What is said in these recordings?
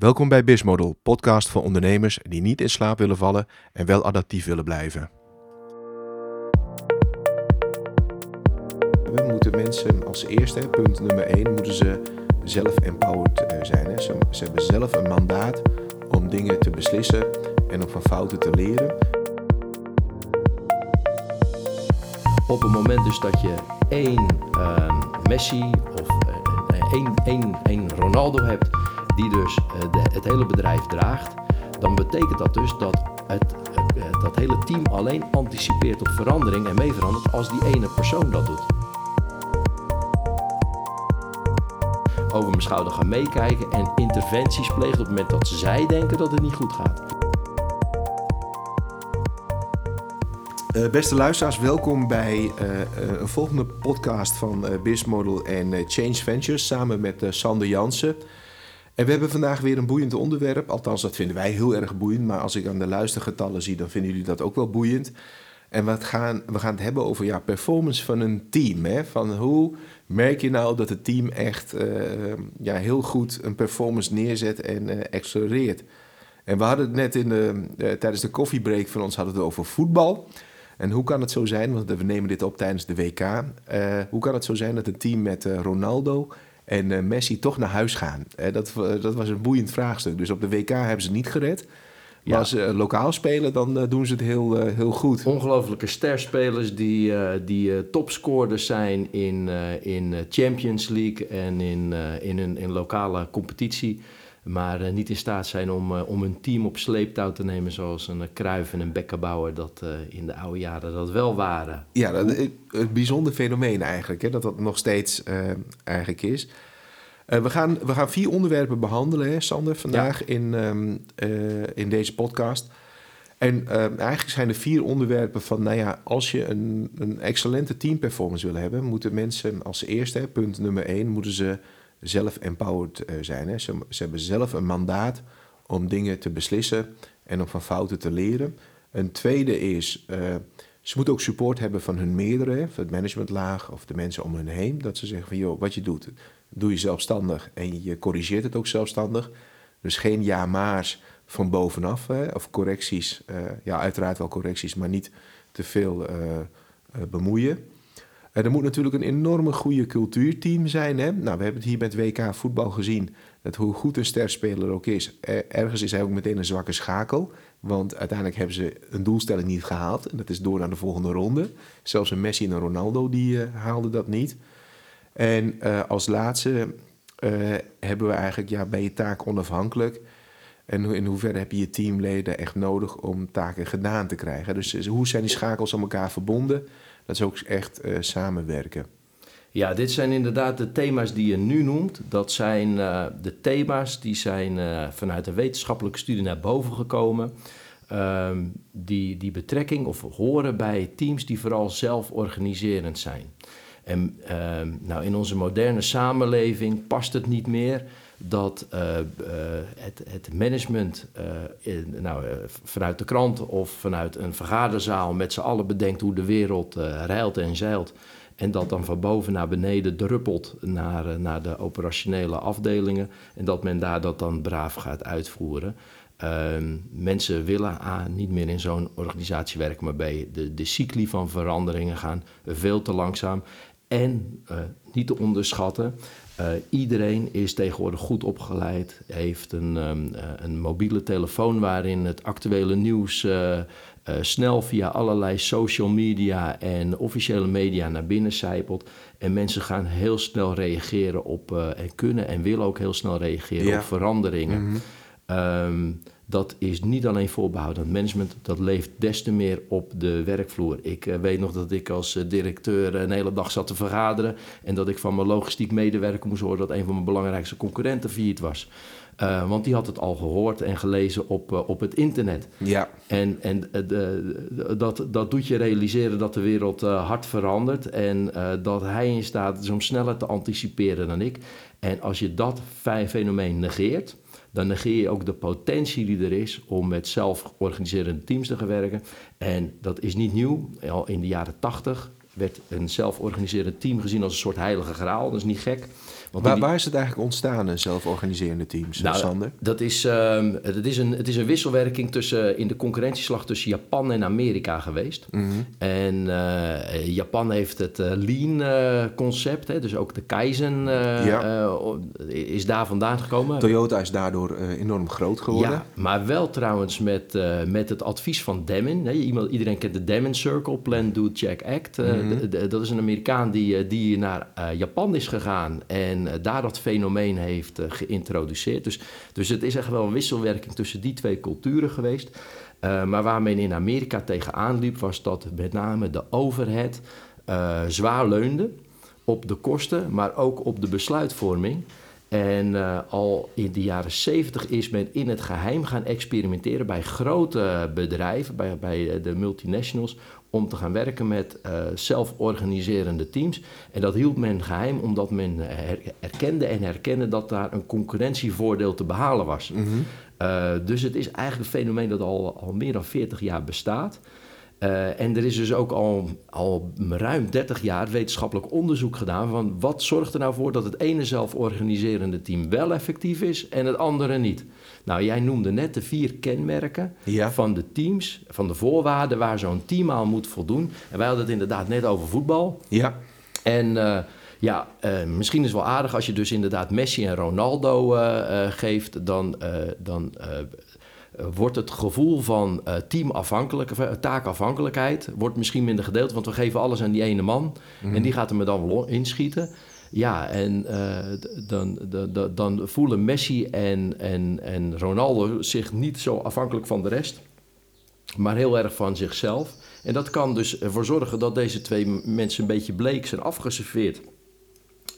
Welkom bij Bismodel, podcast voor ondernemers die niet in slaap willen vallen en wel adaptief willen blijven. We moeten mensen als eerste, punt nummer 1, moeten ze zelf empowered eh, zijn. Hè. Ze, ze hebben zelf een mandaat om dingen te beslissen en om van fouten te leren. Op het moment dus dat je één ehm, Messi of eh, één, één, één Ronaldo hebt, die dus eh, het hele bedrijf draagt, dan betekent dat dus dat het, eh, dat hele team alleen anticipeert op verandering en mee verandert als die ene persoon dat doet. Over mijn schouder gaan meekijken en interventies plegen op het moment dat zij denken dat het niet goed gaat. Uh, beste luisteraars, welkom bij een volgende podcast van Bizmodel en Change Ventures samen met Sander Jansen. En we hebben vandaag weer een boeiend onderwerp. Althans, dat vinden wij heel erg boeiend. Maar als ik aan de luistergetallen zie, dan vinden jullie dat ook wel boeiend. En we gaan, we gaan het hebben over ja, performance van een team. Hè? Van hoe merk je nou dat het team echt ja, heel goed een performance neerzet en uh, accelereert. En we hadden het net in de, tijdens de koffiebreak van ons hadden het over voetbal. En hoe kan het zo zijn, want we nemen dit op tijdens de WK. Uh, hoe kan het zo zijn dat een team met uh, Ronaldo en uh, Messi toch naar huis gaan? dat, dat was een boeiend vraagstuk. Dus op de WK hebben ze niet gered. Maar als ze lokaal spelen, dan doen ze het heel, heel goed. Ongelofelijke sterspelers die, die topscorers zijn in, in Champions League en in, in een in lokale competitie maar uh, niet in staat zijn om, uh, om een team op sleeptouw te nemen zoals een Kruif en een Bekkenbouwer dat in de oude jaren dat wel waren. Ja, dat, een bijzonder fenomeen eigenlijk, hè, dat dat nog steeds eigenlijk is. we, gaan, we gaan vier onderwerpen behandelen, hè, Sander, vandaag in, um, in deze podcast. En eigenlijk zijn er vier onderwerpen van, nou ja, als je een, een excellente teamperformance wil hebben, moeten mensen als eerste, punt nummer één, moeten ze zelf empowered uh, zijn. Hè. Ze, hebben zelf een mandaat om dingen te beslissen en om van fouten te leren. Een tweede is, uh, ze moeten ook support hebben van hun meerdere, van het managementlaag of de mensen om hen heen. Dat ze zeggen van, joh, wat je doet, doe je zelfstandig en je corrigeert het ook zelfstandig. Dus geen ja-maars van bovenaf, hè, of correcties. Uh, ja, uiteraard wel correcties, maar niet te veel bemoeien. En er moet natuurlijk een enorme goede cultuurteam zijn. Hè? Nou, we hebben het hier met WK voetbal gezien. Dat hoe goed een sterspeler ook is, ergens is hij ook meteen een zwakke schakel. Want uiteindelijk hebben ze een doelstelling niet gehaald. En dat is door naar de volgende ronde. Zelfs een Messi en een Ronaldo die uh, haalden dat niet. En uh, als laatste hebben we eigenlijk, ja, ben je taak onafhankelijk? En in hoeverre heb je je teamleden echt nodig om taken gedaan te krijgen? Dus hoe zijn die schakels aan elkaar verbonden? Dat is ook echt uh, samenwerken. Ja, dit zijn inderdaad de thema's die je nu noemt. Dat zijn uh, de thema's die zijn uh, vanuit een wetenschappelijke studie naar boven gekomen. Ehm, die, die betrekking of horen bij teams die vooral zelforganiserend zijn. En ehm, nou, in onze moderne samenleving past het niet meer dat uh, uh, het, het, management uh, in, nou, vanuit de krant of vanuit een vergaderzaal met z'n allen bedenkt hoe de wereld reilt en zeilt. En dat dan van boven naar beneden druppelt naar, naar de operationele afdelingen. En dat men daar dat dan braaf gaat uitvoeren. Ehm, mensen willen A, niet meer in zo'n organisatie werken, maar bij de, de cycli van veranderingen gaan veel te langzaam. En niet te onderschatten, uh, iedereen is tegenwoordig goed opgeleid, heeft een, um, een mobiele telefoon waarin het actuele nieuws uh, snel via allerlei social media en officiële media naar binnen zijpelt. En mensen gaan heel snel reageren op, en kunnen en willen ook heel snel reageren ja. op veranderingen. Mm -hmm. um, dat is niet alleen voorbehouden aan management, dat leeft des te meer op de werkvloer. Ik uh, weet nog dat ik als uh, directeur een hele dag zat te vergaderen en dat ik van mijn logistiek medewerker moest horen dat een van mijn belangrijkste concurrenten failliet was. Uh, want die had het al gehoord en gelezen op, op het internet. Ja. En, en dat, dat doet je realiseren dat de wereld hard verandert en dat hij in staat is om sneller te anticiperen dan ik. En als je dat fenomeen negeert, dan negeer je ook de potentie die er is om met zelforganiserende teams te gaan werken. En dat is niet nieuw. Al in de jaren 80 werd een zelforganiserend team gezien als een soort heilige graal. Dat is niet gek. Want Waar, die- waar is het eigenlijk ontstaan, een zelforganiserende teams, Nou, Sander? Dat is, ehm, het, is een, het is een wisselwerking tussen, in de concurrentieslag tussen Japan en Amerika geweest. Mhm. En eh, Japan heeft het eh, lean-concept, hè, dus ook de Kaizen eh, Ja. eh, is daar vandaan gekomen. Toyota is daardoor eh, enorm groot geworden. Ja, maar wel trouwens met, eh, met het advies van Demmin. Hè. Iemand, iedereen kent de Demmin Circle, Plan, Do, Check, Act. Eh, Mhm. dat is een Amerikaan die, eh, die naar eh, Japan is gegaan en eh, daar dat fenomeen heeft eh, geïntroduceerd. Dus, dus het is echt wel een wisselwerking tussen die twee culturen geweest. Eh, maar waar men in Amerika tegenaan liep, was dat met name de overhead eh, zwaar leunde op de kosten, maar ook op de besluitvorming. En al in de jaren 70 is men in het geheim gaan experimenteren bij grote bedrijven, bij, bij de multinationals, om te gaan werken met eh, zelforganiserende teams. En dat hield men geheim omdat men her- erkende en herkende dat daar een concurrentievoordeel te behalen was. Mhm. Eh, dus het is eigenlijk een fenomeen dat al, al meer dan 40 jaar bestaat. Eh, en er is dus ook al, al ruim 30 jaar wetenschappelijk onderzoek gedaan van wat zorgt er nou voor dat het ene zelforganiserende team wel effectief is en het andere niet. Nou, jij noemde net de vier kenmerken Ja. van de teams, van de voorwaarden waar zo'n team aan moet voldoen. En wij hadden het inderdaad net over voetbal. Ja, En eh, ja, eh, misschien is het wel aardig als je dus inderdaad Messi en Ronaldo geeft, dan, dan wordt het gevoel van eh teamafhankelijk, of, eh, taakafhankelijkheid wordt misschien minder gedeeld, want we geven alles aan die ene man en die gaat er me dan wel inschieten. Ja, en eh, dan, dan voelen Messi en, en, en Ronaldo zich niet zo afhankelijk van de rest maar heel erg van zichzelf. En dat kan dus ervoor zorgen dat deze twee mensen een beetje bleek zijn afgeserveerd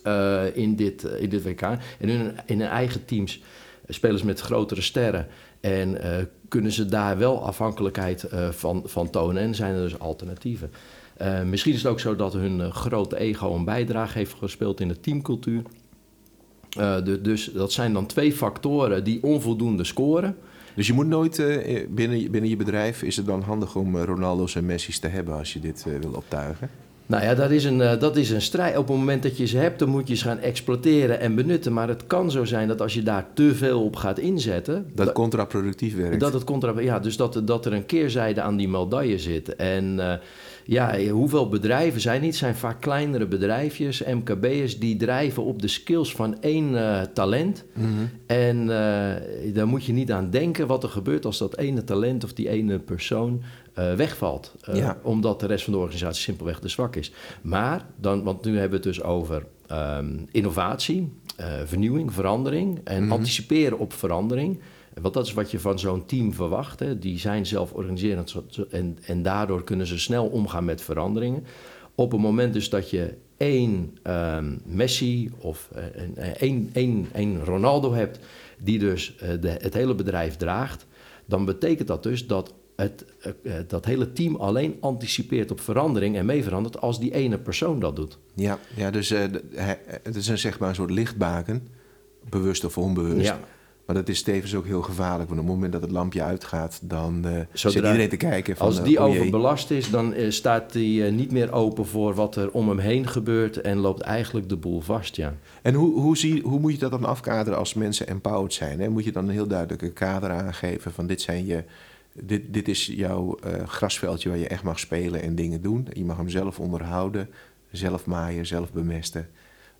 eh, in, dit, eh, in dit WK. En hun, in hun eigen teams spelen ze met grotere sterren en eh, kunnen ze daar wel afhankelijkheid eh, van, van tonen. En zijn er dus alternatieven. Eh, misschien is het ook zo dat hun grote ego een bijdrage heeft gespeeld in de teamcultuur. Dus dat zijn dan twee factoren die onvoldoende scoren. dus je moet nooit binnen, binnen je bedrijf... is het dan handig om Ronaldo's en Messi's te hebben... als je dit wil optuigen? Nou ja, dat is, een, eh, dat is een strijd. Op het moment dat je ze hebt, dan moet je ze gaan exploiteren en benutten. Maar het kan zo zijn dat als je daar te veel op gaat inzetten... Dat het contraproductief werkt. Dat het contra, ja, dus dat, dat er een keerzijde aan die medaille zit. En eh, ja, hoeveel bedrijven zijn niet? Het zijn vaak kleinere bedrijfjes, MKB'ers, die drijven op de skills van één eh, talent. Mhm. En daar moet je niet aan denken wat er gebeurt als dat ene talent of die ene persoon eh, wegvalt. Eh, Ja. Omdat de rest van de organisatie simpelweg te zwak is. Maar, dan, want nu hebben we het dus over ehm, innovatie, eh, vernieuwing, verandering en Mhm. anticiperen op verandering. Want dat is wat je van zo'n team verwacht. Hè. Die zijn zelf organiserend zo- zo- en, en daardoor kunnen ze snel omgaan met veranderingen. Op het moment dus dat je één ehm, Messi of een- één, één, één Ronaldo hebt... die dus de, het hele bedrijf draagt... dan betekent dat dus dat het, eh, eh, dat hele team alleen anticipeert op verandering... en mee verandert als die ene persoon dat doet. Ja, ja dus eh, het is een, zeg maar een soort lichtbaken. Bewust of onbewust. Ja. Maar dat is tevens ook heel gevaarlijk. Want op het moment dat het lampje uitgaat... dan Zodra- zit iedereen te kijken van... Als die oh overbelast is, dan staat hij eh, niet meer open voor wat er om hem heen gebeurt en loopt eigenlijk de boel vast, ja. En hoe, hoe, zie, hoe moet je dat dan afkaderen als mensen empowered zijn? Hè? Moet je dan een heel duidelijke kader aangeven van dit, zijn je, dit, dit is jouw eh, grasveldje waar je echt mag spelen en dingen doen. Je mag hem zelf onderhouden, zelf maaien, zelf bemesten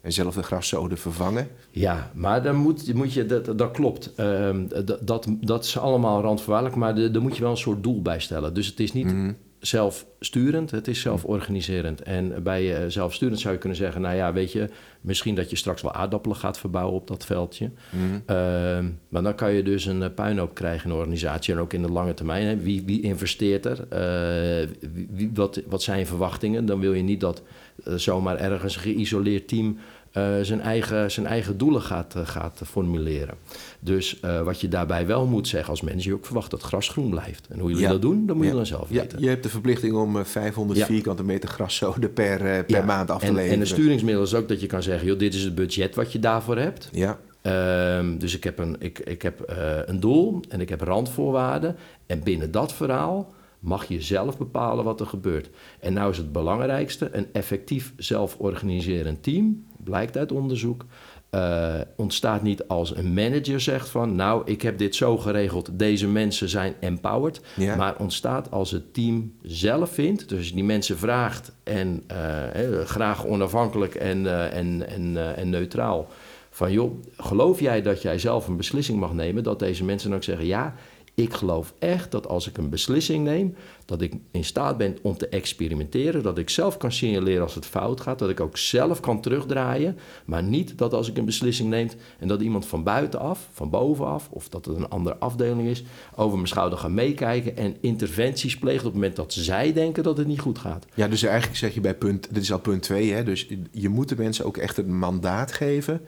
en zelf de graszoden vervangen. Ja, maar dan moet, moet je, dat, dat klopt. Ehm, dat, dat, dat is allemaal randvoorwaardelijk, maar daar moet je wel een soort doel bij stellen. Dus het is niet Mhm. Zelfsturend, het is zelforganiserend. En bij eh, zelfsturend zou je kunnen zeggen, nou ja, weet je, misschien dat je straks wel aardappelen gaat verbouwen op dat veldje. Mhm. Ehm, maar dan kan je dus een eh, puinhoop krijgen in de organisatie en ook in de lange termijn. Hè. Wie, wie investeert er? Eh, wie, wat, wat zijn je verwachtingen? Dan wil je niet dat zomaar ergens een geïsoleerd team eh, zijn, eigen, zijn eigen doelen gaat, eh, gaat formuleren. Dus eh, wat je daarbij wel moet zeggen als manager, je ook verwacht dat gras groen blijft. En hoe jullie Ja. dat doen, dan moet je dan zelf Ja, weten. je hebt de verplichting om eh, 500 Ja. vierkante meter graszoden per, per maand af te en, leveren. en een sturingsmiddel is ook dat je kan zeggen, joh, dit is het budget wat je daarvoor hebt. Ja, Ehm, dus ik heb, een, ik, ik heb een doel en ik heb randvoorwaarden. En binnen dat verhaal mag je zelf bepalen wat er gebeurt. En nou is het belangrijkste, een effectief zelforganiserend team, blijkt uit onderzoek, eh, ontstaat niet als een manager zegt van... nou, ik heb dit zo geregeld, deze mensen zijn empowered. Ja. Maar ontstaat als het team zelf vindt. Dus die mensen vraagt en eh, graag onafhankelijk en, eh, en, en, en neutraal... van joh, geloof jij dat jij zelf een beslissing mag nemen... dat deze mensen dan ook zeggen ja... Ik geloof echt dat als ik een beslissing neem, dat ik in staat ben om te experimenteren, dat ik zelf kan signaleren als het fout gaat, dat ik ook zelf kan terugdraaien, maar niet dat als ik een beslissing neem en dat iemand van buitenaf, van bovenaf, of dat het een andere afdeling is, over mijn schouder gaat meekijken en interventies pleegt op het moment dat zij denken dat het niet goed gaat. Ja, dus eigenlijk zeg je bij punt, dit is al punt twee, hè, dus je moet de mensen ook echt een mandaat geven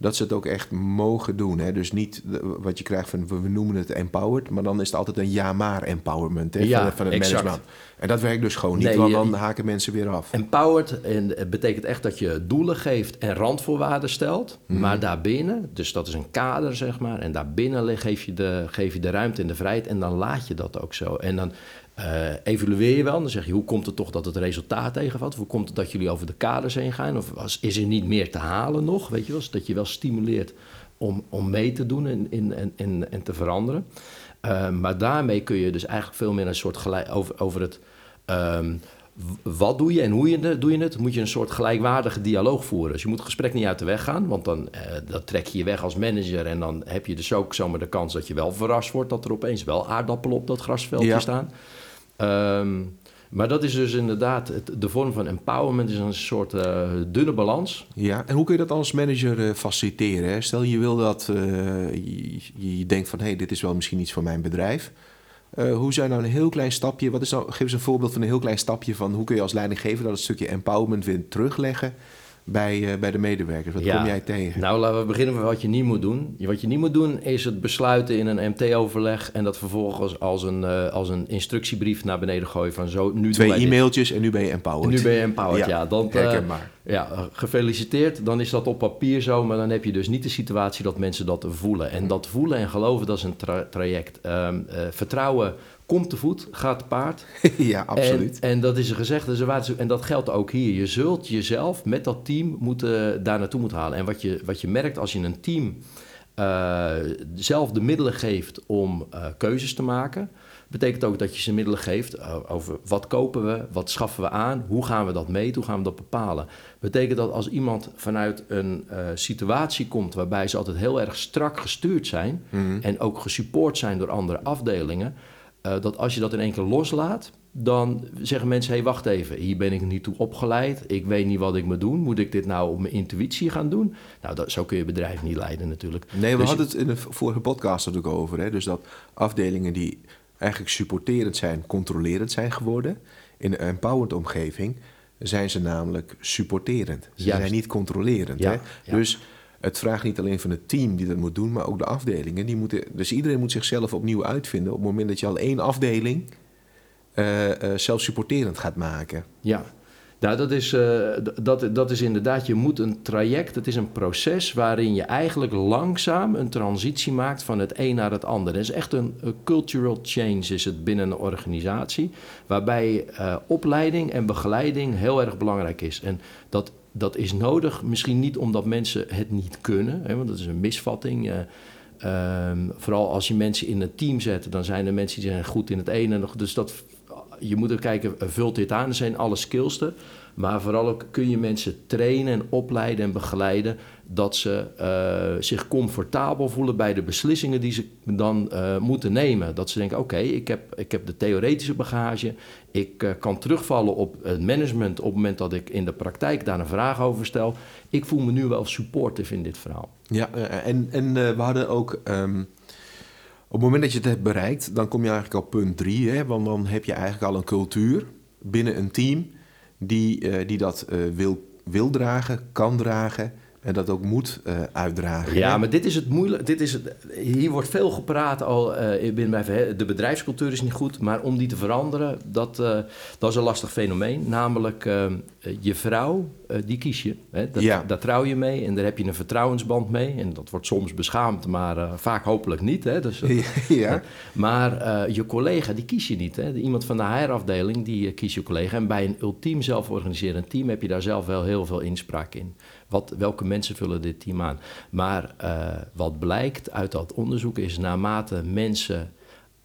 dat ze het ook echt mogen doen. Hè? Dus niet wat je krijgt van, we noemen het empowered, maar dan is het altijd een ja-maar empowerment hè, Ja, van, van het exact. management. En dat werkt dus gewoon niet, Nee, want dan haken mensen weer af. Empowered en het betekent echt dat je doelen geeft en randvoorwaarden stelt. Maar daarbinnen, dus dat is een kader zeg maar. En daarbinnen geef je, de, geef je de ruimte en de vrijheid. En dan laat je dat ook zo. En dan eh, evalueer je wel. Dan zeg je, hoe komt het toch dat het resultaat tegenvalt? Hoe komt het dat jullie over de kaders heen gaan? Of was, is er niet meer te halen nog? Weet je wel? Dat je wel stimuleert om, om mee te doen en, in, en, en, en te veranderen. Eh, maar daarmee kun je dus eigenlijk veel meer een soort gelijk over, over het... ehm, wat doe je en hoe je doe je het? Moet je een soort gelijkwaardige dialoog voeren. Dus je moet het gesprek niet uit de weg gaan, want dan eh, dat trek je je weg als manager. En dan heb je dus ook zomaar de kans dat je wel verrast wordt dat er opeens wel aardappelen op dat grasveldje Ja. staan. Ehm, maar dat is dus inderdaad, de vorm van empowerment is een soort eh, dunne balans. Ja, en hoe kun je dat als manager eh, faciliteren? Stel je wil dat, eh, je, je denkt van, hé, hey, dit is wel misschien iets voor mijn bedrijf. Hoe zou nou een heel klein stapje, wat is nou, geef eens een voorbeeld van een heel klein stapje van hoe kun je als leidinggever dat stukje empowerment weer terugleggen bij, eh, bij de medewerkers? Wat Ja. kom jij tegen? Nou, laten we beginnen met wat je niet moet doen. Wat je niet moet doen is het besluiten in een MT-overleg en dat vervolgens als een, eh, als een instructiebrief naar beneden gooien van zo, nu Twee e-mailtjes en nu ben je empowered. Nu ben je empowered, ja. dan, eh, ja, gefeliciteerd. Dan is dat op papier zo, maar dan heb je dus niet de situatie dat mensen dat voelen. En dat voelen en geloven, dat is een tra- traject. Ehm, eh, vertrouwen komt te voet, gaat te paard. ja, absoluut. En, en dat is een gezegd, een waarschuwing. en dat geldt ook hier. Je zult jezelf met dat team moeten, daar naartoe moeten halen. En wat je, wat je merkt als je een team eh, zelf de middelen geeft om eh, keuzes te maken, betekent ook dat je ze middelen geeft eh, over wat kopen we, wat schaffen we aan, hoe gaan we dat meten, hoe gaan we dat bepalen. Betekent dat als iemand vanuit een situatie komt waarbij ze altijd heel erg strak gestuurd zijn Mhm. en ook gesupport zijn door andere afdelingen, eh, dat als je dat in één keer loslaat, dan zeggen mensen: hé, hey, wacht even, hier ben ik niet toe opgeleid, ik weet niet wat ik moet doen, moet ik dit nou op mijn intuïtie gaan doen? Nou, dat, zo kun je bedrijf niet leiden natuurlijk. Nee, we Dus- hadden het in de vorige podcast natuurlijk over. Hè? Dus dat afdelingen die eigenlijk supporterend zijn, controlerend zijn geworden. In een empowered omgeving zijn ze namelijk supporterend. Ze Juist. zijn niet controlerend. Ja, hè? ja. Dus het vraagt niet alleen van het team die dat moet doen, maar ook de afdelingen. Die moeten, dus iedereen moet zichzelf opnieuw uitvinden op het moment dat je al één afdeling eh, eh, zelfsupporterend gaat maken. Ja, nou, dat, is, eh, dat, dat is inderdaad, je moet een traject, het is een proces waarin je eigenlijk langzaam een transitie maakt van het een naar het ander. Het is echt een, cultural change is het binnen een organisatie, waarbij opleiding en begeleiding heel erg belangrijk is. En dat, dat is nodig, misschien niet omdat mensen het niet kunnen, hè, want dat is een misvatting. eh, Ehm, vooral als je mensen in een team zet, dan zijn er mensen die zijn goed in het ene. Dus dat, je moet ook kijken, vult dit aan? Er zijn alle skills er. Maar vooral ook kun je mensen trainen en opleiden en begeleiden... dat ze eh, zich comfortabel voelen bij de beslissingen die ze dan eh, moeten nemen. Dat ze denken, oké, ik, heb, ik heb de theoretische bagage... ik eh, kan terugvallen op het management op het moment dat ik in de praktijk daar een vraag over stel. Ik voel me nu wel supportive in dit verhaal. Ja, en, en we hadden ook. ehm, op het moment dat je het hebt bereikt, dan kom je eigenlijk op punt drie. Hè, want dan heb je eigenlijk al een cultuur binnen een team die, die dat wil, wil dragen, kan dragen en dat ook moet eh, uitdragen. Ja, hè? maar dit is het moeilijk. Dit is het, hier wordt veel gepraat al binnen bij Verhe- De bedrijfscultuur is niet goed, maar om die te veranderen, dat, eh, dat is een lastig fenomeen. Namelijk, eh, je vrouw, die kies je. Hè? Dat, Ja. Daar trouw je mee en daar heb je een vertrouwensband mee. En dat wordt soms beschaamd, maar vaak hopelijk niet. Hè? Dus, ja. maar je collega, die kies je niet. Hè? Iemand van de HR-afdeling, die kiest je collega. En bij een ultiem zelforganiserend team heb je daar zelf wel heel veel inspraak in. Wat, welke mensen vullen dit team aan? Maar uh, wat blijkt uit dat onderzoek is naarmate mensen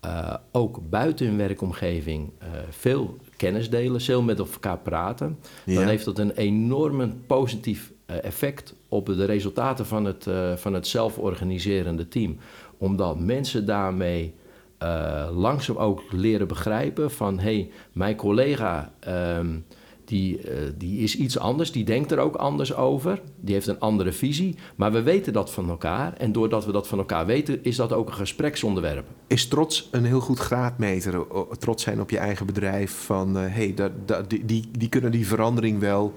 uh, ook buiten hun werkomgeving uh, veel kennis delen, veel met elkaar praten, ja. dan heeft dat een enorm positief effect op de resultaten van het, van het zelforganiserende team. Omdat mensen daarmee langzaam ook leren begrijpen van hé, hey, mijn collega. Um, die, uh, die is iets anders, die denkt er ook anders over, die heeft een andere visie, maar we weten dat van elkaar en doordat we dat van elkaar weten, is dat ook een gespreksonderwerp. Is trots een heel goed graadmeter, trots zijn op je eigen bedrijf, van hé, hey, dat, die, die, die kunnen die verandering wel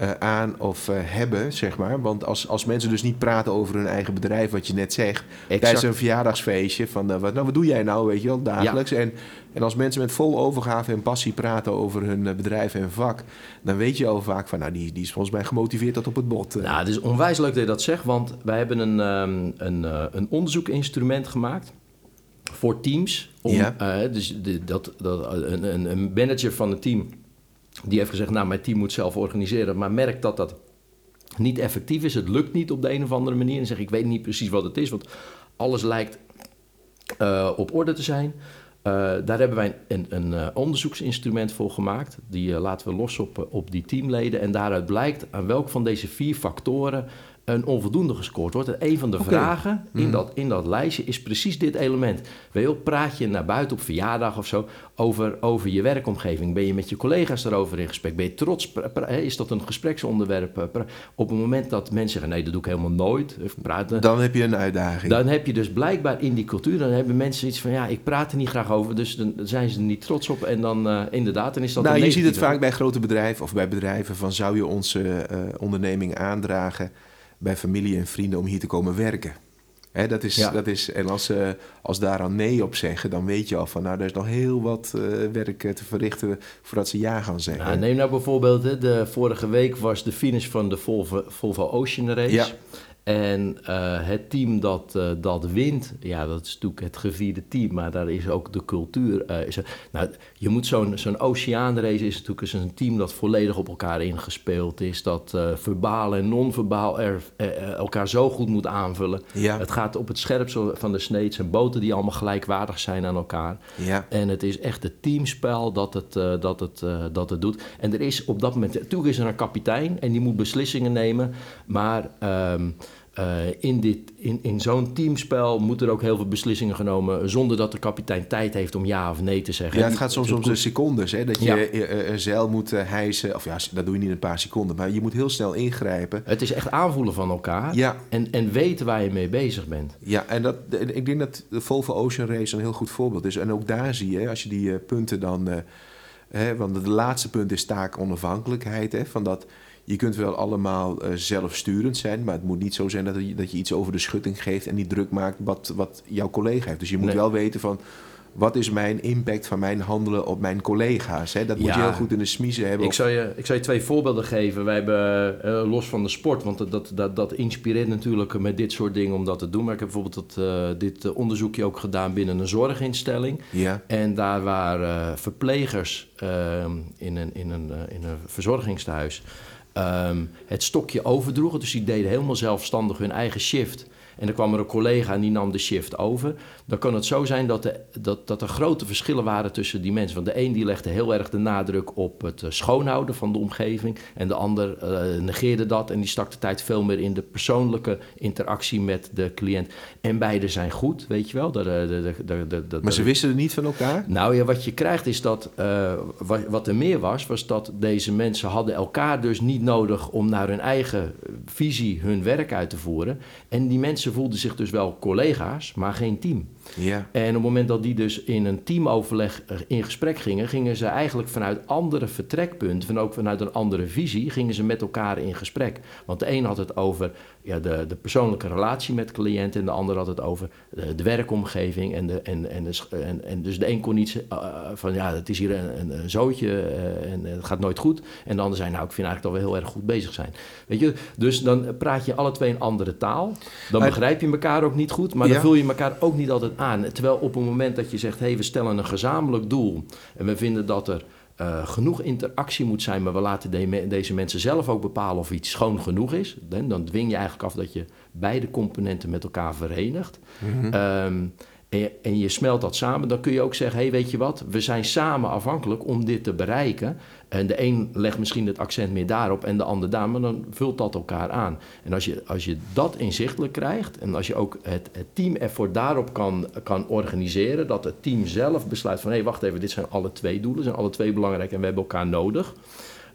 uh, aan of uh, hebben, zeg maar. Want als, als mensen dus niet praten over hun eigen bedrijf, wat je net zegt, exact. tijdens een verjaardagsfeestje, van uh, wat, nou, wat doe jij nou, weet je wel, dagelijks. Ja. En, en als mensen met vol overgave en passie praten over hun bedrijf en vak, dan weet je al vaak van, nou, die, die is volgens mij gemotiveerd tot op het bot. Nou, het is onwijs leuk dat je dat zegt, want wij hebben een, um, een, een onderzoekinstrument gemaakt voor teams. Om, ja. dus de, dat, dat, een, een manager van het team die heeft gezegd, nou, mijn team moet zelf organiseren, maar merkt dat dat niet effectief is. Het lukt niet op de een of andere manier. En zeg ik weet niet precies wat het is, want alles lijkt uh, op orde te zijn. Uh, daar hebben wij een, een uh, onderzoeksinstrument voor gemaakt. Die laten we los op, op die teamleden. En daaruit blijkt aan welk van deze vier factoren een onvoldoende gescoord wordt. En een van de okay. vragen in, mm. dat, in dat lijstje is precies dit element. Weet praat je naar buiten op verjaardag of zo over, over je werkomgeving? Ben je met je collega's daarover in gesprek? Ben je trots? Is dat een gespreksonderwerp? Op het moment dat mensen zeggen, nee, dat doe ik helemaal nooit. Praten, dan heb je een uitdaging. Dan heb je dus blijkbaar in die cultuur, dan hebben mensen iets van, ja, ik praat er niet graag over, dus dan zijn ze er niet trots op. En dan uh, inderdaad, dan is dat Nou, je ziet het vaak bij grote bedrijven of bij bedrijven van, zou je onze uh, onderneming aandragen bij familie en vrienden om hier te komen werken. Hè, dat is, ja. dat is, en als ze als daaraan nee op zeggen, dan weet je al van, nou, er is nog heel wat uh, werk te verrichten voordat ze ja gaan zeggen. Nou, neem nou bijvoorbeeld, hè, de vorige week was de finish van de Volvo, Volvo Ocean Race. Ja. En uh, het team dat, uh, dat wint, ja, dat is natuurlijk het gevierde team, maar daar is ook de cultuur. Uh, is er, nou, je moet zo'n zo'n oceaanrace is natuurlijk een team dat volledig op elkaar ingespeeld is, dat verbaal en non-verbaal er, elkaar zo goed moet aanvullen. Ja. Het gaat op het scherpste van de snee, het zijn boten die allemaal gelijkwaardig zijn aan elkaar. Ja. En het is echt het teamspel dat het, dat, het, dat het doet. En er is op dat moment, natuurlijk is er een kapitein en die moet beslissingen nemen, maar. Um, uh, in, dit, in, in zo'n teamspel moeten er ook heel veel beslissingen genomen zonder dat de kapitein tijd heeft om ja of nee te zeggen. Ja, het gaat soms om de secondes. Hè, dat je ja. een zeil moet hijsen. Of ja, dat doe je niet in een paar seconden. Maar je moet heel snel ingrijpen. Het is echt aanvoelen van elkaar. Ja. En, en weten waar je mee bezig bent. Ja, en dat, ik denk dat de Volvo Ocean Race een heel goed voorbeeld is. En ook daar zie je, als je die punten dan... Hè, want het laatste punt is taakonafhankelijkheid. Hè, van dat je kunt wel allemaal uh, zelfsturend zijn, maar het moet niet zo zijn dat je, dat je iets over de schutting geeft en niet druk maakt wat, wat jouw collega heeft. Dus je moet nee. wel weten van wat is mijn impact van mijn handelen op mijn collega's? Hè? Dat moet ja, je heel goed in de smiezen hebben. Ik zal je, ik zal je twee voorbeelden geven. Wij hebben, uh, los van de sport, want dat, dat, dat inspireert natuurlijk met dit soort dingen om dat te doen. Maar ik heb bijvoorbeeld dat, uh, dit onderzoekje ook gedaan binnen een zorginstelling. Ja. En daar waren verplegers ehm, in, een, in, een, in een verzorgingstehuis um, het stokje overdroegen. Dus die deden helemaal zelfstandig hun eigen shift. En dan kwam er een collega en die nam de shift over. Dan kan het zo zijn dat, de, dat, dat er grote verschillen waren tussen die mensen. Want de een die legde heel erg de nadruk op het eh, schoonhouden van de omgeving. En de ander uh, negeerde dat en die stak de tijd veel meer in de persoonlijke interactie met de cliënt. En beide zijn goed, weet je wel. Dat, dat, dat, maar ze wisten het niet van elkaar? Nou ja, wat je krijgt is dat, uh, wat, wat er meer was, was dat deze mensen hadden elkaar dus niet nodig om naar hun eigen visie hun werk uit te voeren. En die mensen voelden zich dus wel collega's, maar geen team. Ja. En op het moment dat die dus in een teamoverleg in gesprek gingen, gingen ze eigenlijk vanuit andere vertrekpunten, van ook vanuit een andere visie, gingen ze met elkaar in gesprek. Want de een had het over ja, de, de persoonlijke relatie met de cliënt en de ander had het over de, de werkomgeving. En, de, en, en, de, en, en dus de een kon niet uh, van ja, het is hier een, een, zootje uh, en het gaat nooit goed. En de ander zei nou, ik vind eigenlijk dat we heel erg goed bezig zijn. Weet je, dus dan praat je alle twee een andere taal. Dan begrijp je elkaar ook niet goed, maar dan vul je elkaar ook niet altijd aan. Terwijl op het moment dat je zegt, hé, hey, we stellen een gezamenlijk doel en we vinden dat er uh, genoeg interactie moet zijn, maar we laten de, deze mensen zelf ook bepalen of iets schoon genoeg is. Dan, dan dwing je eigenlijk af dat je beide componenten met elkaar verenigt. Mm -hmm. En, je, en, je, smelt dat samen, dan kun je ook zeggen: hey, weet je wat, we zijn samen afhankelijk om dit te bereiken. En de een legt misschien het accent meer daarop en de ander daar, maar dan vult dat elkaar aan. En als je, als je dat inzichtelijk krijgt en als je ook het, het team effort daarop kan, kan organiseren, dat het team zelf besluit van hé, hey, wacht even, dit zijn alle twee doelen, zijn alle twee belangrijk en we hebben elkaar nodig.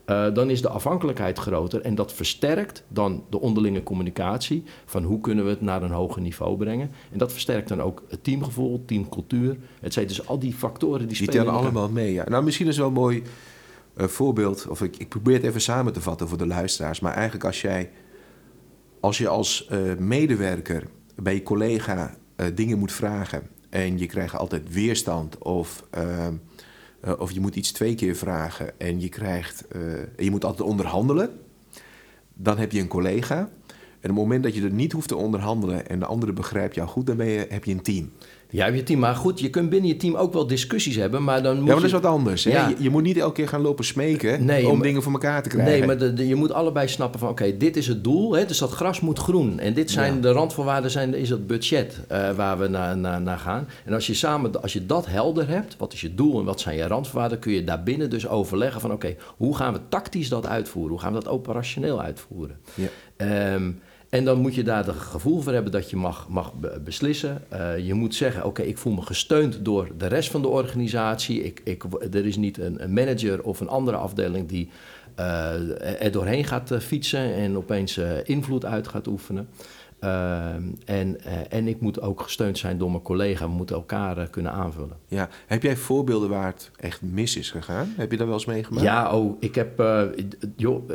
Uh, dan is de afhankelijkheid groter en dat versterkt dan de onderlinge communicatie van hoe kunnen we het naar een hoger niveau brengen. En dat versterkt dan ook het teamgevoel, teamcultuur. Het zijn dus al die factoren die, die spelen. Die tellen allemaal mee, ja. Nou, misschien is wel mooi een voorbeeld, of ik, ik probeer het even samen te vatten voor de luisteraars. Maar eigenlijk als jij, als je als uh, medewerker bij je collega dingen moet vragen en je krijgt altijd weerstand of, uh, of je moet iets twee keer vragen en je krijgt, je moet altijd onderhandelen, dan heb je een collega. En op het moment dat je er niet hoeft te onderhandelen en de andere begrijpt jou goed, dan ben je, heb je een team. Ja, je team. Maar goed, je kunt binnen je team ook wel discussies hebben. Maar dan moet ja, maar dat is wat anders. Hè? Je, je, moet niet elke keer gaan lopen smeken nee, om dingen voor elkaar te krijgen. Nee, maar de, je moet allebei snappen van... oké, dit is het doel. Hè? Dus dat gras moet groen. En dit zijn de randvoorwaarden, zijn, is het budget uh, waar we naar, gaan. En als je samen, als je dat helder hebt... wat is je doel en wat zijn je randvoorwaarden... kun je daarbinnen dus overleggen van... oké, hoe gaan we tactisch dat uitvoeren? Hoe gaan we dat operationeel uitvoeren? Ja. Um, en dan moet je daar het gevoel voor hebben dat je mag, mag beslissen. Uh, je moet zeggen, oké, ik voel me gesteund door de rest van de organisatie. Ik, ik, er is niet een, manager of een andere afdeling die uh, er doorheen gaat eh, fietsen en opeens invloed uit gaat oefenen. Ehm, en, uh, en ik moet ook gesteund zijn door mijn collega. We moeten elkaar uh, kunnen aanvullen. Ja. Heb jij voorbeelden waar het echt mis is gegaan? Heb je daar wel eens meegemaakt? Ja, oh, ik heb... Uh, joh,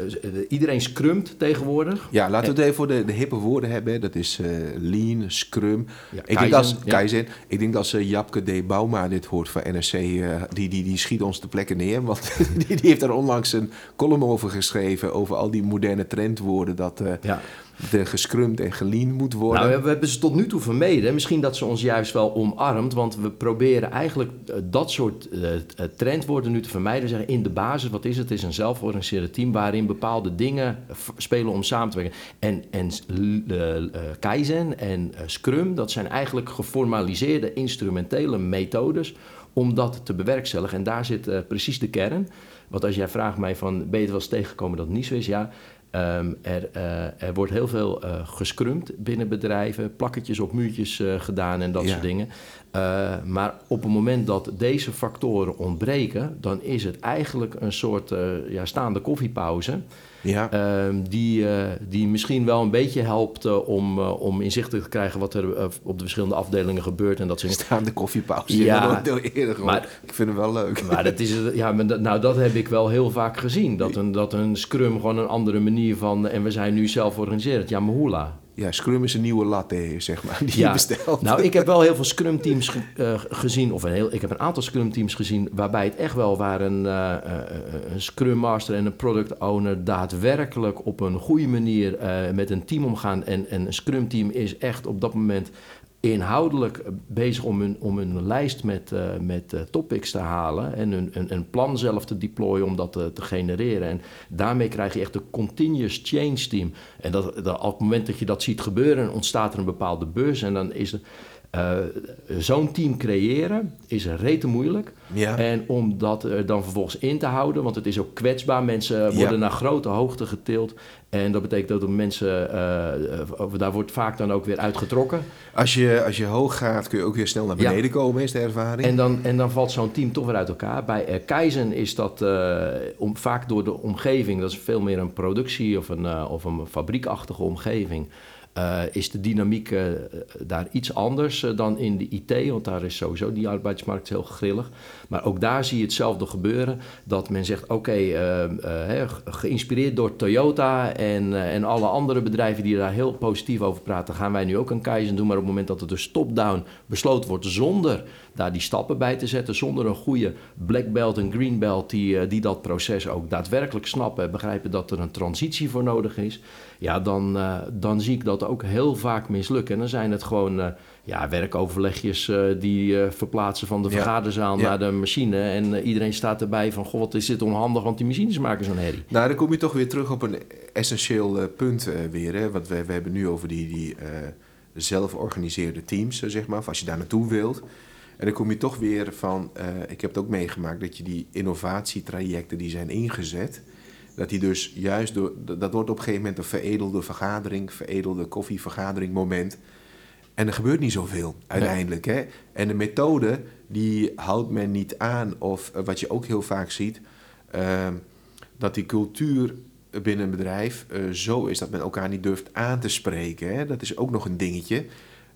iedereen scrumt tegenwoordig. Ja, laten we het even voor de, de hippe woorden hebben. Dat is lean, scrum. Ja, ik, denk als, ja. ik denk als Japke D. Bauma dit hoort van NRC... die, die, die schiet ons de plekken neer. Want die, die heeft daar onlangs een column over geschreven... over al die moderne trendwoorden. Dat... Ja de gescrumd en gelean moet worden. Nou, we hebben ze tot nu toe vermeden. Misschien dat ze ons juist wel omarmt, want we proberen eigenlijk eh, dat soort uh, trendwoorden nu te vermijden. Zeggen in de basis, wat is het? Het is een zelfgeorganiseerde team waarin bepaalde dingen spelen om samen te werken. En, en Kaizen en Scrum, dat zijn eigenlijk geformaliseerde instrumentele methodes om dat te bewerkstelligen. En daar zit precies de kern. Want als jij vraagt mij van, ben je er wel eens tegengekomen dat het niet zo is? Ja, Um, er, uh, er, wordt heel veel uh, gescrumd binnen bedrijven, plakketjes op muurtjes uh, gedaan en dat soort dingen. maar op het moment dat deze factoren ontbreken, dan is het eigenlijk een soort ja, staande koffiepauze. Ja. Um, die, uh, die misschien wel een beetje helpt uh, om, uh, om inzicht te krijgen wat er op de verschillende afdelingen gebeurt. En dat ze... Staande koffiepauze. Ja, eerder maar, ik vind hem wel leuk. Maar dat, is, ja, maar nou, dat heb ik wel heel vaak gezien. Dat een, dat een scrum gewoon een andere manier van... en we zijn nu zelf organiserend. Ja, maar hoela ja, Scrum is een nieuwe latte, zeg maar, die je bestelt. Nou, ik heb wel heel veel Scrum teams uh, gezien, of een heel, ik heb een aantal Scrum teams gezien, waarbij het echt wel waar een, uh, een Scrum Master en een Product Owner daadwerkelijk op een goede manier met een team omgaan. En, en een Scrum team is echt op dat moment inhoudelijk bezig om een, om een lijst met, uh, met uh, topics te halen en een, een, een, plan zelf te deployen om dat te, te, genereren. En daarmee krijg je echt een continuous change team. En dat, dat, op het moment dat je dat ziet gebeuren, ontstaat er een bepaalde bus en dan is er uh, zo'n team creëren is rete moeilijk. Ja. En om dat er dan vervolgens in te houden, want het is ook kwetsbaar. Mensen worden naar grote hoogte getild. En dat betekent dat de mensen, uh, daar wordt vaak dan ook weer uitgetrokken. Als je, als je hoog gaat, kun je ook weer snel naar beneden komen, is de ervaring. En dan, en dan valt zo'n team toch weer uit elkaar. Bij uh, Kaizen is dat om, vaak door de omgeving, dat is veel meer een productie of een, of een fabriekachtige omgeving. Uh, is de dynamiek uh, daar iets anders uh, dan in de IT, want daar is sowieso die arbeidsmarkt heel grillig. Maar ook daar zie je hetzelfde gebeuren, dat men zegt, oké, okay, geïnspireerd door Toyota en, en alle andere bedrijven die daar heel positief over praten, gaan wij nu ook een keizer doen. Maar op het moment dat het dus top-down besloten wordt zonder daar die stappen bij te zetten, zonder een goede black belt en green belt die, die dat proces ook daadwerkelijk snappen en begrijpen dat er een transitie voor nodig is, ja, dan, dan zie ik dat ook heel vaak mislukken. En dan zijn het gewoon uh, ja, werkoverlegjes uh, die uh, verplaatsen van de ja. vergaderzaal ja. naar de machine. En iedereen staat erbij van, goh, wat is dit onhandig, want die machines maken zo'n herrie. Nou, dan kom je toch weer terug op een essentieel punt weer. Hè? Want we, we hebben nu over die, die zelforganiseerde teams, zeg maar. Of als je daar naartoe wilt. En dan kom je toch weer van, ik heb het ook meegemaakt, dat je die innovatietrajecten die zijn ingezet dat die dus juist door, dat wordt op een gegeven moment een veredelde vergadering, veredelde koffievergadering moment. En er gebeurt niet zoveel uiteindelijk. Hè? En de methode, die houdt men niet aan. Of eh, wat je ook heel vaak ziet, ehm, dat die cultuur binnen een bedrijf uh, zo is dat men elkaar niet durft aan te spreken. Hè? Dat is ook nog een dingetje.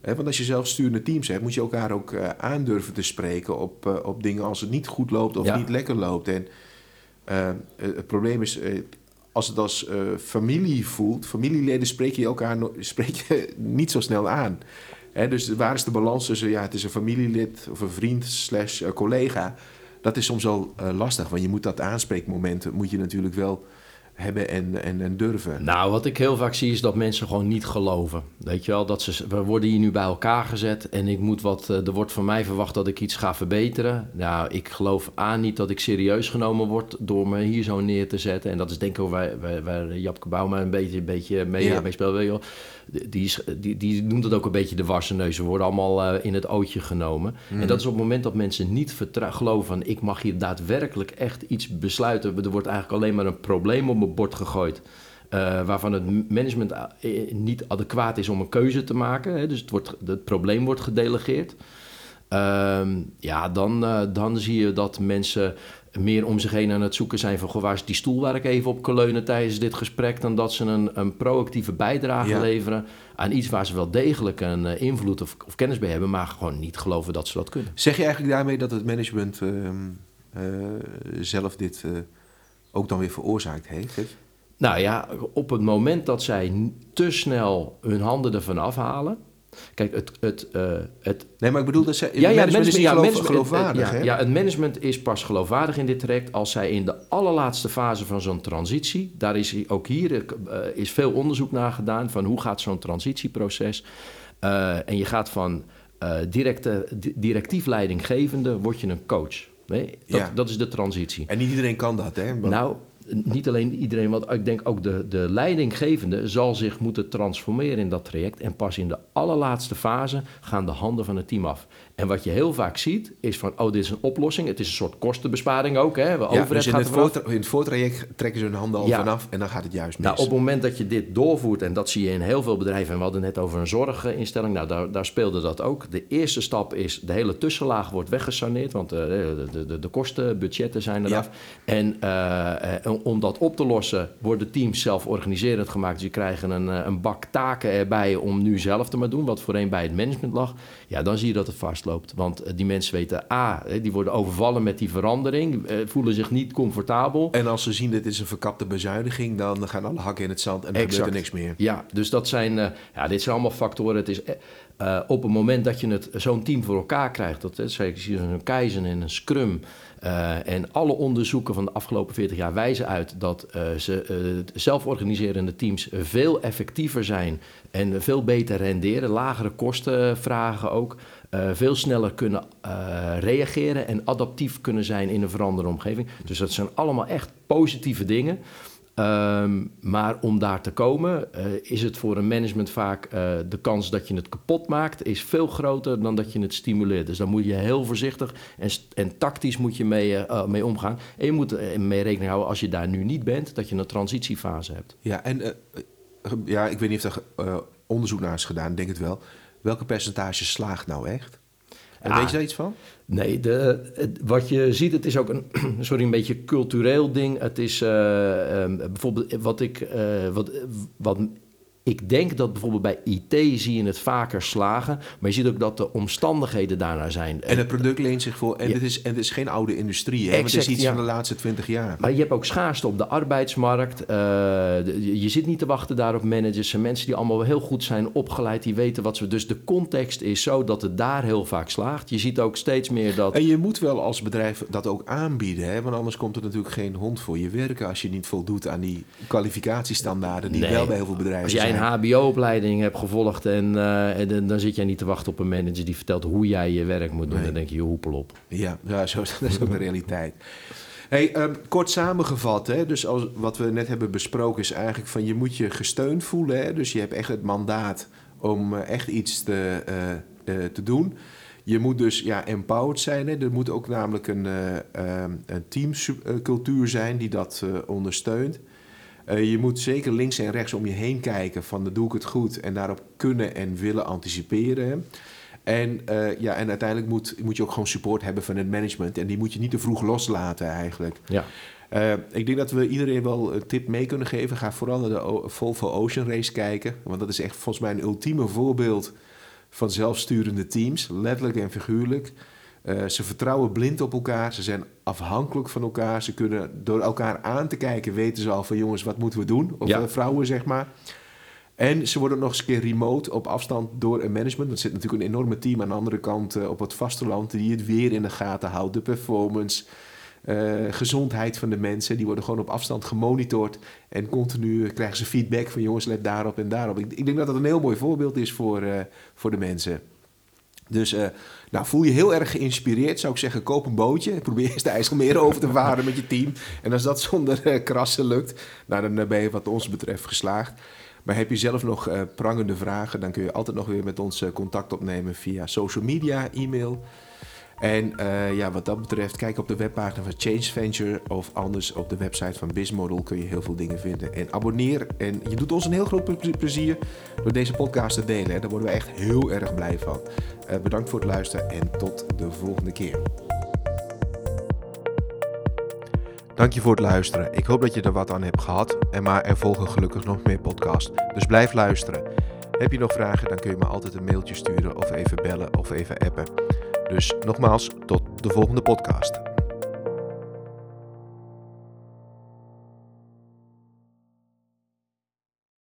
Want als je zelf sturende teams hebt, moet je elkaar ook uh, aandurven te spreken op, op dingen als het niet goed loopt of niet lekker loopt. En uh, het probleem is, als het als familie voelt, familieleden spreek je elkaar spreek je niet zo snel aan. Hè, dus waar is de balans tussen, ja, het is een familielid of een vriend slash collega. Dat is soms wel lastig, want je moet dat aanspreekmoment, moet je natuurlijk wel hebben en, en, en, durven. Nou, wat ik heel vaak zie is dat mensen gewoon niet geloven. Weet je wel, dat ze, we worden hier nu bij elkaar gezet en ik moet wat, er wordt van mij verwacht dat ik iets ga verbeteren. Nou, ik geloof aan niet dat ik serieus genomen word door me hier zo neer te zetten. En dat is denk ik waar, waar, waar Japke Bouma een beetje, een beetje mee, ja. mee speelt. Je wel die, die, die noemt het ook een beetje de wassenneus. Ze worden allemaal uh, in het ootje genomen. En Mhm. dat is op het moment dat mensen niet geloven van... ik mag hier daadwerkelijk echt iets besluiten. Er wordt eigenlijk alleen maar een probleem op bord gegooid. Uh, waarvan het management uh, niet adequaat is om een keuze te maken. Hè? Dus het, wordt, het probleem wordt gedelegeerd. Uh, ja, dan, uh, dan zie je dat mensen meer om zich heen aan het zoeken zijn van... Goh, waar is die stoel waar ik even op kan leunen tijdens dit gesprek... dan dat ze een, een proactieve bijdrage ja. leveren aan iets waar ze wel degelijk een invloed of, of, kennis bij hebben... maar gewoon niet geloven dat ze dat kunnen. Zeg je eigenlijk daarmee dat het management uh, zelf dit ook dan weer veroorzaakt heeft? Nou ja, op het moment dat zij te snel hun handen ervan afhalen... Kijk, het, het, uh, het... Nee, maar ik bedoel dat zij... Ja, ja, management is geloof, management, geloofwaardig, ja? Ja, het management is pas geloofwaardig in dit traject... als zij in de allerlaatste fase van zo'n transitie... daar is ook hier uh, is veel onderzoek naar gedaan... van hoe gaat zo'n transitieproces... Uh, en je gaat van directe, directief leidinggevende... word je een coach. Nee, dat, ja. dat is de transitie. En niet iedereen kan dat, hè? Maar... Nou, niet alleen iedereen, want ik denk ook de, de leidinggevende zal zich moeten transformeren in dat traject. En pas in de allerlaatste fase gaan de handen van het team af. En wat je heel vaak ziet, is van, oh, dit is een oplossing. Het is een soort kostenbesparing ook. Hè? Ja, dus in het, voort, in het voortraject trekken ze hun handen al ja. vanaf en dan gaat het juist mis. Nou, op het moment dat je dit doorvoert, en dat zie je in heel veel bedrijven, en we hadden net over een zorginstelling, nou, daar, daar speelde dat ook. De eerste stap is, de hele tussenlaag wordt weggesaneerd, want uh, de, de, de, de kostenbudgetten zijn eraf. Ja. En uh, om dat op te lossen, worden teams zelf organiserend gemaakt. Dus je krijgen een, een bak taken erbij om nu zelf te maar doen, wat voorheen bij het management lag. Ja, dan zie je dat het Want die mensen weten, A, die worden overvallen met die verandering, voelen zich niet comfortabel. En als ze zien dit is een verkapte bezuiniging, dan gaan alle hakken in het zand en er gebeurt er niks meer. Ja, dus dat zijn, uh, ja, dit zijn allemaal factoren. Het is uh, op het moment dat je het zo'n team voor elkaar krijgt, dat is een keizer en een scrum. Uh, en alle onderzoeken van de afgelopen 40 jaar wijzen uit dat uh, ze, zelforganiserende teams veel effectiever zijn en veel beter renderen, lagere kosten vragen ook, veel sneller kunnen reageren en adaptief kunnen zijn in een veranderende omgeving. Dus dat zijn allemaal echt positieve dingen. Um, maar om daar te komen, uh, is het voor een management vaak de kans dat je het kapot maakt, is veel groter dan dat je het stimuleert. Dus daar moet je heel voorzichtig en, en tactisch moet je mee, mee omgaan. En je moet mee rekening houden als je daar nu niet bent, dat je een transitiefase hebt. Ja, en ja, ik weet niet of er onderzoek naar is gedaan, denk het wel. Welke percentage slaagt nou echt? En ja, weet je daar iets van? Nee, de, het, wat je ziet, het is ook een, sorry, een beetje cultureel ding. Het is uh, um, bijvoorbeeld wat ik, uh, wat, wat ik denk dat bijvoorbeeld bij IT zie je het vaker slagen. Maar je ziet ook dat de omstandigheden daarnaar zijn. En het product leent zich voor. En, ja. het, is, en het is geen oude industrie. Hè? Exact, het is iets ja. van de laatste twintig jaar. Maar je hebt ook schaarste op de arbeidsmarkt. Uh, de, je zit niet te wachten daar op managers. En mensen die allemaal heel goed zijn opgeleid. Die weten wat ze... Dus de context is zo dat het daar heel vaak slaagt. Je ziet ook steeds meer dat... En je moet wel als bedrijf dat ook aanbieden. Hè? Want anders komt er natuurlijk geen hond voor je werken... als je niet voldoet aan die kwalificatiestandaarden... die nee. wel bij heel veel bedrijven zijn. Geen HBO-opleiding hebt gevolgd en, eh, en dan- dan zit jij niet te wachten op een manager die vertelt hoe jij je werk moet doen. Nee. Dan denk je, je hoepel op. Ja, ja zo, dat is ook de realiteit. Hey, ehm, kort samengevat, hè, dus als, wat we net hebben besproken is eigenlijk van je moet je gesteund voelen. Hè, dus je hebt echt het mandaat om eh, echt iets te, eh, te doen. Je moet dus ja, empowered zijn. Hè. Er moet ook namelijk een, eh, ehm, een teamcultuur zijn die dat ondersteunt. Eh, je moet zeker links en rechts om je heen kijken van doe ik het goed en daarop kunnen en willen anticiperen. En, eh, ja, en uiteindelijk moet, moet je ook gewoon support hebben van het management. En die moet je niet te vroeg loslaten eigenlijk. Ja, Eh, ik denk dat we iedereen wel een tip mee kunnen geven. Ga vooral naar de O- Volvo Ocean Race kijken. Want dat is echt volgens mij een ultieme voorbeeld van zelfsturende teams. Letterlijk en figuurlijk. Eh, ze vertrouwen blind op elkaar. Ze zijn afhankelijk van elkaar. Ze kunnen door elkaar aan te kijken weten ze al van jongens, wat moeten we doen? Of Ja. eh, vrouwen, zeg maar. En ze worden nog eens een keer remote op afstand door een management. Er zit natuurlijk een enorme team aan de andere kant eh, op het vasteland die het weer in de gaten houdt. De performance, gezondheid van de mensen. Die worden gewoon op afstand gemonitord. En continu krijgen ze feedback van jongens, let daarop en daarop. Ik, ik denk dat dat een heel mooi voorbeeld is voor, voor de mensen. Dus eh, nou, voel je heel erg geïnspireerd, zou ik zeggen, koop een bootje. Probeer eens de IJsselmeer over te varen met je team. En als dat zonder eh, krassen lukt, nou, dan eh, ben je wat ons betreft geslaagd. Maar heb je zelf nog prangende vragen, dan kun je altijd nog weer met ons contact opnemen via social media, e-mail. En eh, ja, wat dat betreft, kijk op de webpagina van Change Venture of anders op de website van Bizmodel kun je heel veel dingen vinden. En abonneer. En je doet ons een heel groot ple- plezier door deze podcast te delen. Daar worden we echt heel erg blij van. Eh, bedankt voor het luisteren en tot de volgende keer. Dank je voor het luisteren. Ik hoop dat je er wat aan hebt gehad. En maar er volgen gelukkig nog meer podcasts. Dus blijf luisteren. Heb je nog vragen, dan kun je me altijd een mailtje sturen of even bellen of even appen. Dus nogmaals, tot de volgende podcast.